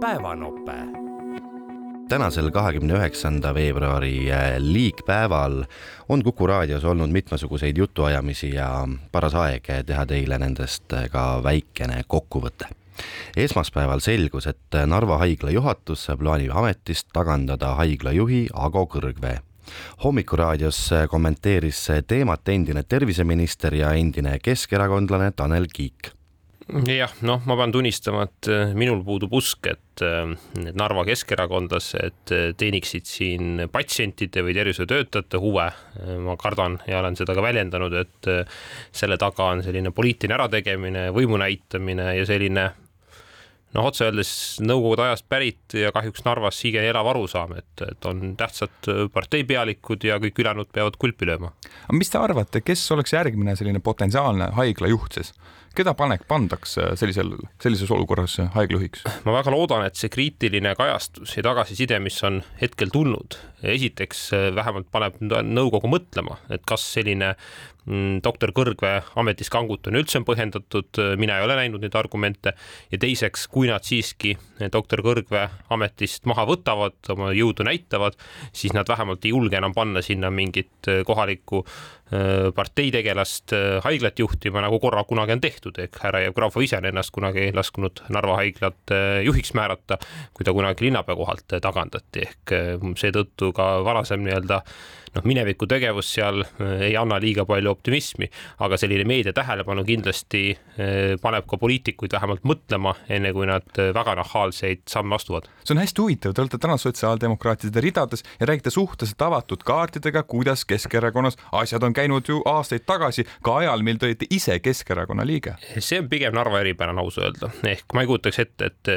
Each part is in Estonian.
päevanope. tänasel, kahekümne üheksanda veebruari äh, liikpäeval on Kuku raadios olnud mitmesuguseid jutuajamisi ja paras aeg teha teile nendest ka väikene kokkuvõte. Esmaspäeval selgus, et Narva haigla juhatus plaanib ametist tagandada haigla juhi Ago Kõrgvee. Hommikuraadios kommenteeris teemat endine terviseminister ja endine keskerakondlane Tanel Kiik jah, noh, ma pean tunnistama, et äh, minul puudub usk, et äh, need Narva keskerakondlased äh, teeniksid siin patsientide või tervishoiutöötajate huve. ma kardan ja olen seda ka väljendanud, et selle taga on selline poliitiline ärategemine, võimu näitamine ja selline noh, otse öeldes nõukogude ajast pärit ja kahjuks Narvas siiani elav arusaam, et, et on tähtsad parteipealikud ja kõik ülejäänud peavad kulpi lööma. aga mis te arvate, kes oleks järgmine selline potentsiaalne haiglajuht siis? Keda panek, pandaks sellisel, sellises olukorras haiglajuhiks? ma väga loodan, et see kriitiline kajastus ja tagasiside, mis on hetkel tulnud, esiteks vähemalt paneb nõukogu mõtlema, et kas selline Mm, doktor Kõrgvee ametis kangutamine üldse on põhjendatud, mina ei ole näinud neid argumente ja teiseks, kui nad siiski doktor Kõrgvee ametist maha võtavad, oma jõudu näitavad, siis nad vähemalt ei julge enam panna sinna mingit kohalikku äh, parteitegelast äh, haiglat juhtima, nagu korra kunagi on tehtud, ehk härra Jevgrafov ise on ennast kunagi lasknud Narva haiglat äh, juhiks määrata, kui ta kunagi linnapea kohalt tagandati, ehk seetõttu ka varasem nii-öelda noh, mineviku tegevus seal äh, ei anna liiga palju optimismi, aga selline meedia tähelepanu kindlasti äh, paneb ka poliitikuid vähemalt mõtlema, enne kui nad äh, väga nahaalseid samme astuvad. see on hästi huvitav, te olete täna sotsiaaldemokraatide ridades ja räägite suhteliselt avatud kaartidega, kuidas Keskerakonnas asjad on käinud ju aastaid tagasi, ka ajal, mil te olite ise Keskerakonna liige. see on pigem Narva eripära, on aus öelda, ehk ma ei kujutaks ette, et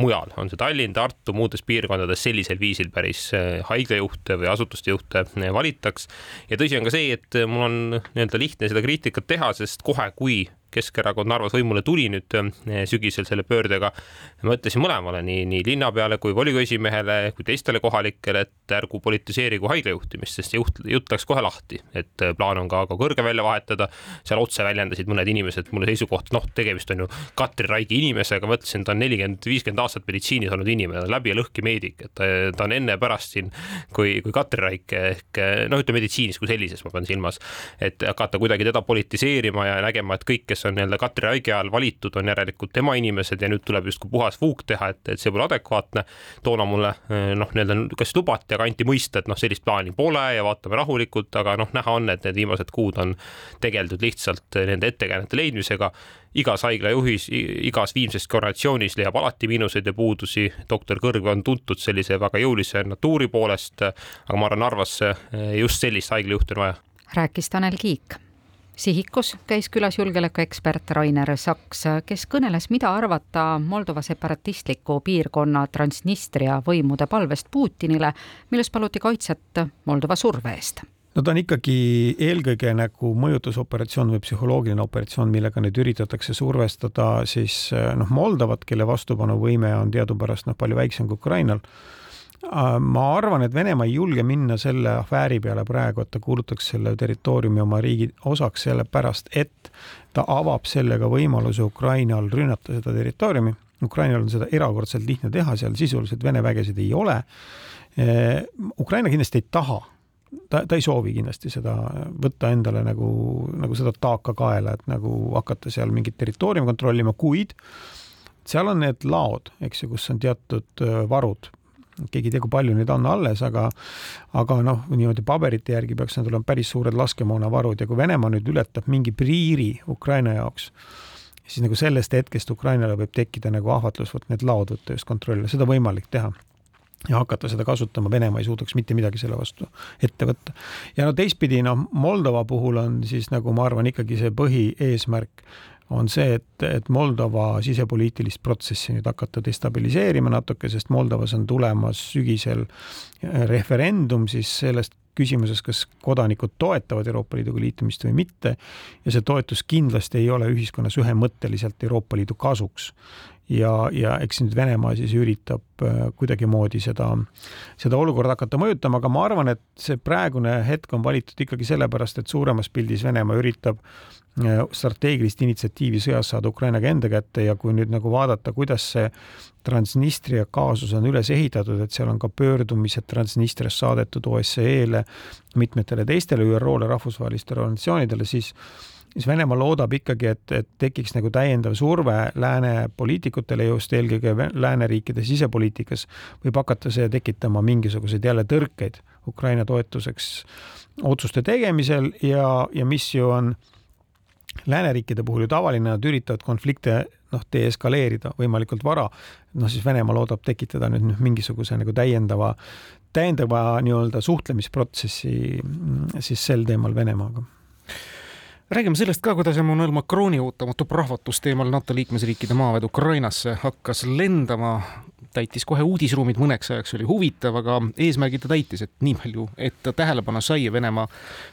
mujal on see Tallinn, Tartu, muudes piirkondades sellisel viisil päris haiglajuhte või asutuste juhte valitaks. ja tõsi on ka see, et mul on nii-öelda lihtne seda kriitikat teha, sest kohe, kui Keskerakond Narvas võimule tuli nüüd eh, sügisel selle pöördega. ma ütlesin mõlemale, nii, nii linnapeale kui volikogu esimehele kui teistele kohalikele, et ärgu politiseerigu haigla juhtimist, sest juht, jutt läks kohe lahti, et eh, plaan on ka, ka kõrge välja vahetada. seal otse väljendasid mõned inimesed mulle seisukohta, noh, tegemist on ju Katri Raigi inimesega, ma ütlesin, ta on nelikümmend, viiskümmend aastat meditsiinis olnud inimene, läbi ja lõhki meedik, et ta, ta on enne ja pärast siin kui, kui Katri Raik ehk noh, ütleme meditsiinis kui sellises, ma pean silmas, et hakata kuidagi teda politiseerima ja nägema, et kõik, kes on nii-öelda Katri Raigi ajal valitud, on järelikult tema inimesed ja nüüd tuleb justkui puhas fuuk teha, et, et see pole adekvaatne. toona mulle noh, nii-öelda kas lubati, aga anti mõista, et noh, sellist plaani pole ja vaatame rahulikult, aga noh, näha on, et need viimased kuud on tegeldud lihtsalt nende ettekäänete leidmisega igas haigla juhis, igas viimses koordinatsioonis leiab alati miinuseid ja puudusi. doktor Kõrg on tuntud sellise väga jõulise natuuri poolest, aga ma arvan, Narvasse eh, just sellist haiglajuhti on vaja. rääkis Tanel Kiik sihikus käis külas julgeolekuekspert Rainer Saks, kes kõneles, mida arvata Moldova separatistliku piirkonna Transnistria võimude palvest Putinile, milles paluti kaitset Moldova surve eest. No ta on ikkagi eelkõige nagu mõjutusoperatsioon või psühholoogiline operatsioon, millega nüüd üritatakse survestada siis noh, Moldovat, kelle vastupanuvõime on teadupärast noh, palju väiksem kui Ukrainal ma arvan, et Venemaa ei julge minna selle afääri peale praegu, et ta kuulutaks selle territooriumi oma riigi osaks, sellepärast et ta avab sellega võimaluse Ukrainal rünnata seda territooriumi. Ukrainal on seda erakordselt lihtne teha, seal sisuliselt Vene vägesid ei ole. Äh, Ukraina kindlasti ei taha ta, ta ei soovi kindlasti seda võtta endale nagu, nagu seda taaka kaela, et nagu hakata seal mingit territooriumi kontrollima, kuid seal on need laod, eks ju, kus on teatud äh, varud keegi ei tea, kui palju neid on alles, aga aga noh, niimoodi paberite järgi peaks need olema päris suured laskemoonavarud ja kui Venemaa nüüd ületab mingi piiri Ukraina jaoks, siis nagu sellest hetkest Ukrainale võib tekkida nagu ahvatlus, vot need laod võtta just kontrolli seda võimalik teha ja hakata seda kasutama, Venemaa ei suudaks mitte midagi selle vastu ette võtta. ja no teistpidi, noh, Moldova puhul on siis nagu ma arvan, ikkagi see põhieesmärk on see, et, et Moldova sisepoliitilist protsessi nüüd hakata destabiliseerima natuke, sest Moldovas on tulemas sügisel referendum siis sellest küsimuses, kas kodanikud toetavad Euroopa Liiduga liitumist või mitte. ja see toetus kindlasti ei ole ühiskonnas ühemõtteliselt Euroopa Liidu kasuks. ja, ja eks nüüd Venemaa siis üritab äh, kuidagimoodi seda, seda olukorda hakata mõjutama, aga ma arvan, et see praegune hetk on valitud ikkagi sellepärast, et suuremas pildis Venemaa üritab Äh, strateegilist initsiatiivi sõjas saada Ukrainaga enda kätte ja kui nüüd nagu vaadata, kuidas see Transnistria kaasus on üles ehitatud, et seal on ka pöördumised Transnistriast saadetud OSCE-le, mitmetele teistele ÜRO-le, rahvusvahelistele organisatsioonidele, siis siis Venemaa loodab ikkagi, et, et tekiks nagu täiendav surve lääne poliitikutele, just eelkõige lääneriikide sisepoliitikas, võib hakata see tekitama mingisuguseid jälle tõrkeid Ukraina toetuseks otsuste tegemisel ja, ja mis ju on lääneriikide puhul ju tavaline, nad üritavad konflikte noh, deeskaleerida võimalikult vara. noh, siis Venemaa loodab tekitada nüüd noh, mingisuguse nagu täiendava, täiendava nii-öelda suhtlemisprotsessi mm, siis sel teemal Venemaaga räägime sellest ka, kuidas Emmanuel Macroni ootamatu prahvatus teemal NATO liikmesriikide maaväed Ukrainasse hakkas lendama, täitis kohe uudisruumid mõneks ajaks, oli huvitav, aga eesmärgi ta täitis, et nii palju, et ta tähelepanu sai ja Venemaa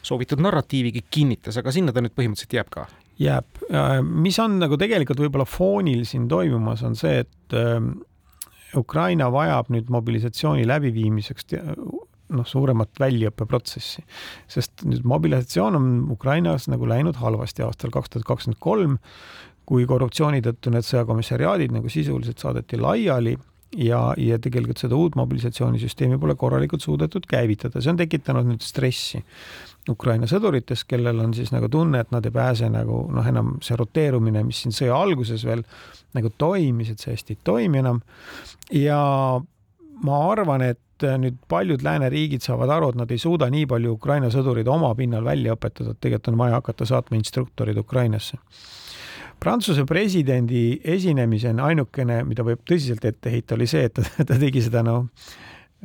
soovitud narratiivigi kinnitas, aga sinna ta nüüd põhimõtteliselt jääb ka jääb. Äh, mis on nagu tegelikult võib-olla foonil siin toimumas, on see, et äh, Ukraina vajab nüüd mobilisatsiooni läbiviimiseks noh, suuremat väljaõppeprotsessi, sest nüüd mobilisatsioon on Ukrainas nagu läinud halvasti aastal kaks tuhat kakskümmend kolm, kui korruptsiooni tõttu need sõjakomissariaadid nagu sisuliselt saadeti laiali ja, ja tegelikult seda uut mobilisatsioonisüsteemi pole korralikult suudetud käivitada, see on tekitanud nüüd stressi Ukraina sõdurites, kellel on siis nagu tunne, et nad ei pääse nagu noh, enam see roteerumine, mis siin sõja alguses veel nagu toimis, et see hästi ei toimi enam. ja ma arvan, et nüüd paljud lääneriigid saavad aru, et nad ei suuda nii palju Ukraina sõdureid oma pinnal välja õpetada, et tegelikult on vaja hakata saatma instruktorid Ukrainasse. Prantsuse presidendi esinemisena ainukene, mida võib tõsiselt ette heita, oli see, et ta, ta tegi seda noh,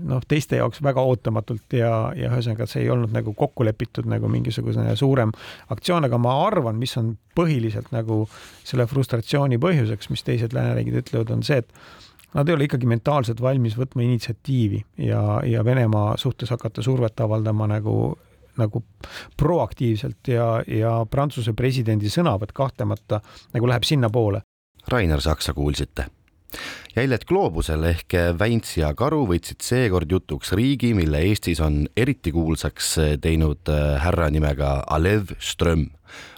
noh, teiste jaoks väga ootamatult ja, ja ühesõnaga see ei olnud nagu kokku lepitud nagu mingisugune suurem aktsioon, aga ma arvan, mis on põhiliselt nagu selle frustratsiooni põhjuseks, mis teised lääneriigid ütlevad, on see, et nad ei ole ikkagi mentaalselt valmis võtma initsiatiivi ja, ja Venemaa suhtes hakata survet avaldama nagu nagu proaktiivselt ja, ja Prantsuse presidendi sõnavõtt kahtlemata nagu läheb sinnapoole. Rainer Saksa kuulsite jäljed gloobusel ehk Väints ja Karu võtsid seekord jutuks riigi, mille Eestis on eriti kuulsaks teinud äh, härra nimega Alev Ström.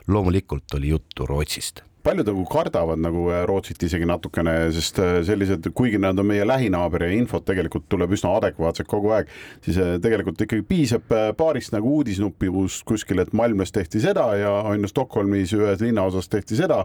loomulikult oli juttu Rootsist paljud nagu kardavad nagu äh, Rootsit isegi natukene, sest äh, sellised, kuigi nad on meie lähinaaber ja infot tegelikult tuleb üsna adekvaatselt kogu aeg, siis äh, tegelikult ikkagi piisab paarist nagu uudisnuppivust kuskil, et Malmös tehti seda ja on ju Stockholmis ühes linnaosas tehti seda.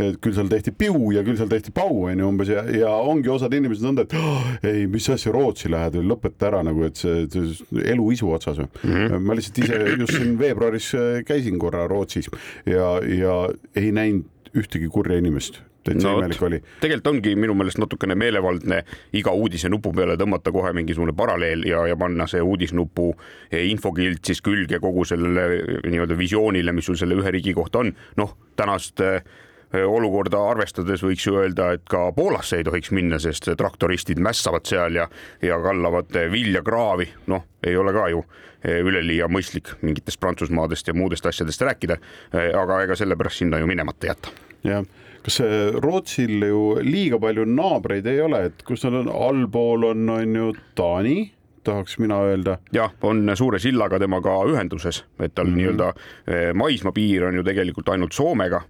et küll seal tehti piu ja küll seal tehti pau on ju umbes ja, ja ongi osad inimesed nõnda, et oh, ei, mis asja Rootsi lähed lõpeta ära nagu, et see, see elu isu otsas mm. -hmm. ma lihtsalt ise just siin veebruaris käisin korra Rootsis ja, ja ei näinud ühtegi kurja inimest täitsa no, imelik oli. tegelikult ongi minu meelest natukene meelevaldne iga uudise nupu peale tõmmata kohe mingisugune paralleel ja, ja panna see uudisnupu infokild siis külge kogu sellele nii-öelda visioonile, mis sul selle ühe riigi kohta on. noh, tänast eh, olukorda arvestades võiks ju öelda, et ka Poolasse ei tohiks minna, sest traktoristid mässavad seal ja, ja kallavad vilja kraavi, noh, ei ole ka ju üleliia mõistlik mingitest Prantsusmaadest ja muudest asjadest rääkida. aga ega sellepärast sinna ju minemata jätta. jah kas Rootsil ju liiga palju naabreid ei ole, et kus nad on, allpool on, on ju Taani tahaks mina öelda. jah, on suure sillaga temaga ühenduses, et tal mm -hmm. nii-öelda eh, maismaapiir on ju tegelikult ainult Soomega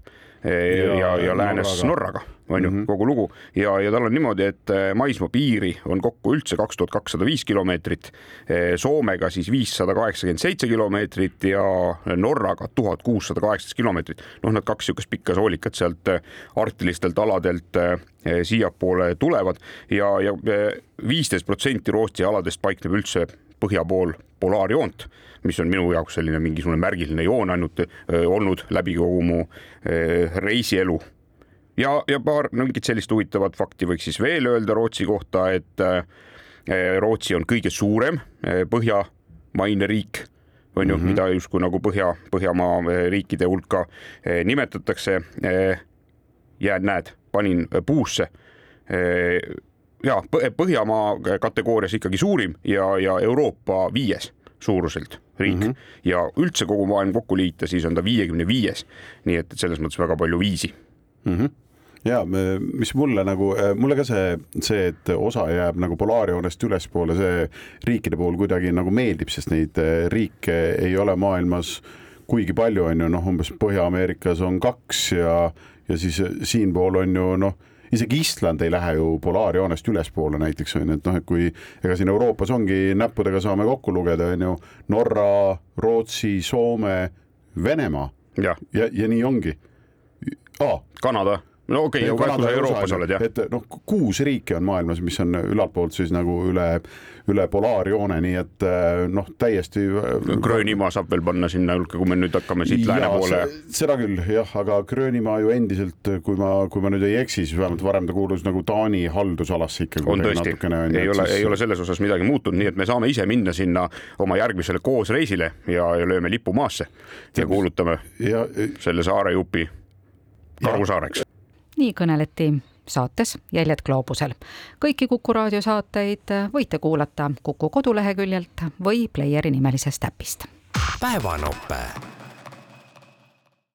ja, ja, ja läänes Norraga, on ju -hmm. kogu lugu ja, ja tal on niimoodi, et eh, maismaa piiri on kokku üldse kaks tuhat kakssada viis kilomeetrit, eh, Soomega siis viissada kaheksakümmend seitse kilomeetrit ja Norraga tuhat kuussada kaheksateist kilomeetrit. noh, nad kaks niisugust pikka soolikat sealt eh, arktilistelt aladelt siiapoole tulevad ja, ja viisteist protsenti Rootsi aladest paikneb üldse põhja pool polaarjoont, mis on minu jaoks selline mingisugune märgiline joon ainult öö, olnud läbi kogu mu öö, reisielu. ja, ja paar mingit sellist huvitavat fakti võiks siis veel öelda Rootsi kohta, et öö, Rootsi on kõige suurem põhjamaine riik on ju mm, -hmm. mida justkui nagu Põhja, Põhjamaa riikide hulka nimetatakse. jään, näed, panin puusse ja Põhjamaa kategoorias ikkagi suurim ja, ja Euroopa viies suuruselt riik mm -hmm. ja üldse kogu maailm kokku liita, siis on ta viiekümne viies. nii et, et selles mõttes väga palju viisi mm. -hmm ja mis mulle nagu, mulle ka see, see, et osa jääb nagu polaarjoonest ülespoole, see riikide puhul kuidagi nagu meeldib, sest neid eh, riike ei ole maailmas kuigi palju, on ju, noh, umbes Põhja-Ameerikas on kaks ja, ja siis siinpool on ju noh isegi Island ei lähe ju polaarjoonest ülespoole näiteks on ju, et noh, et kui ega siin Euroopas ongi näppudega saame kokku lugeda, on ju, Norra, Rootsi, Soome, Venemaa. Jah, ja, ja nii ongi. Ah, Kanada no okei okay,, aga kui sa Euroopas oled jah. et noh, kuus riiki on maailmas, mis on ülaltpoolt siis nagu üle, üle polaarjoone, nii et noh, täiesti. Gröönimaa saab veel panna sinna hulka, kui me nüüd hakkame siit lääne poole. seda küll jah, aga Gröönimaa ju endiselt, kui ma, kui ma nüüd ei eksi, siis vähemalt varem ta kuulus nagu Taani haldusalasse ikkagi. on tõesti, ei ole siis..., ei ole selles osas midagi muutunud, nii et me saame ise minna sinna oma järgmisele koosreisile ja, ja lööme lipu maasse ja kuulutame ja, selle saare jupi Karusaareks nii kõneleti saates Jäljed gloobusel. kõiki Kuku raadio saateid võite kuulata Kuku koduleheküljelt või Playeri nimelisest äpist. päevanope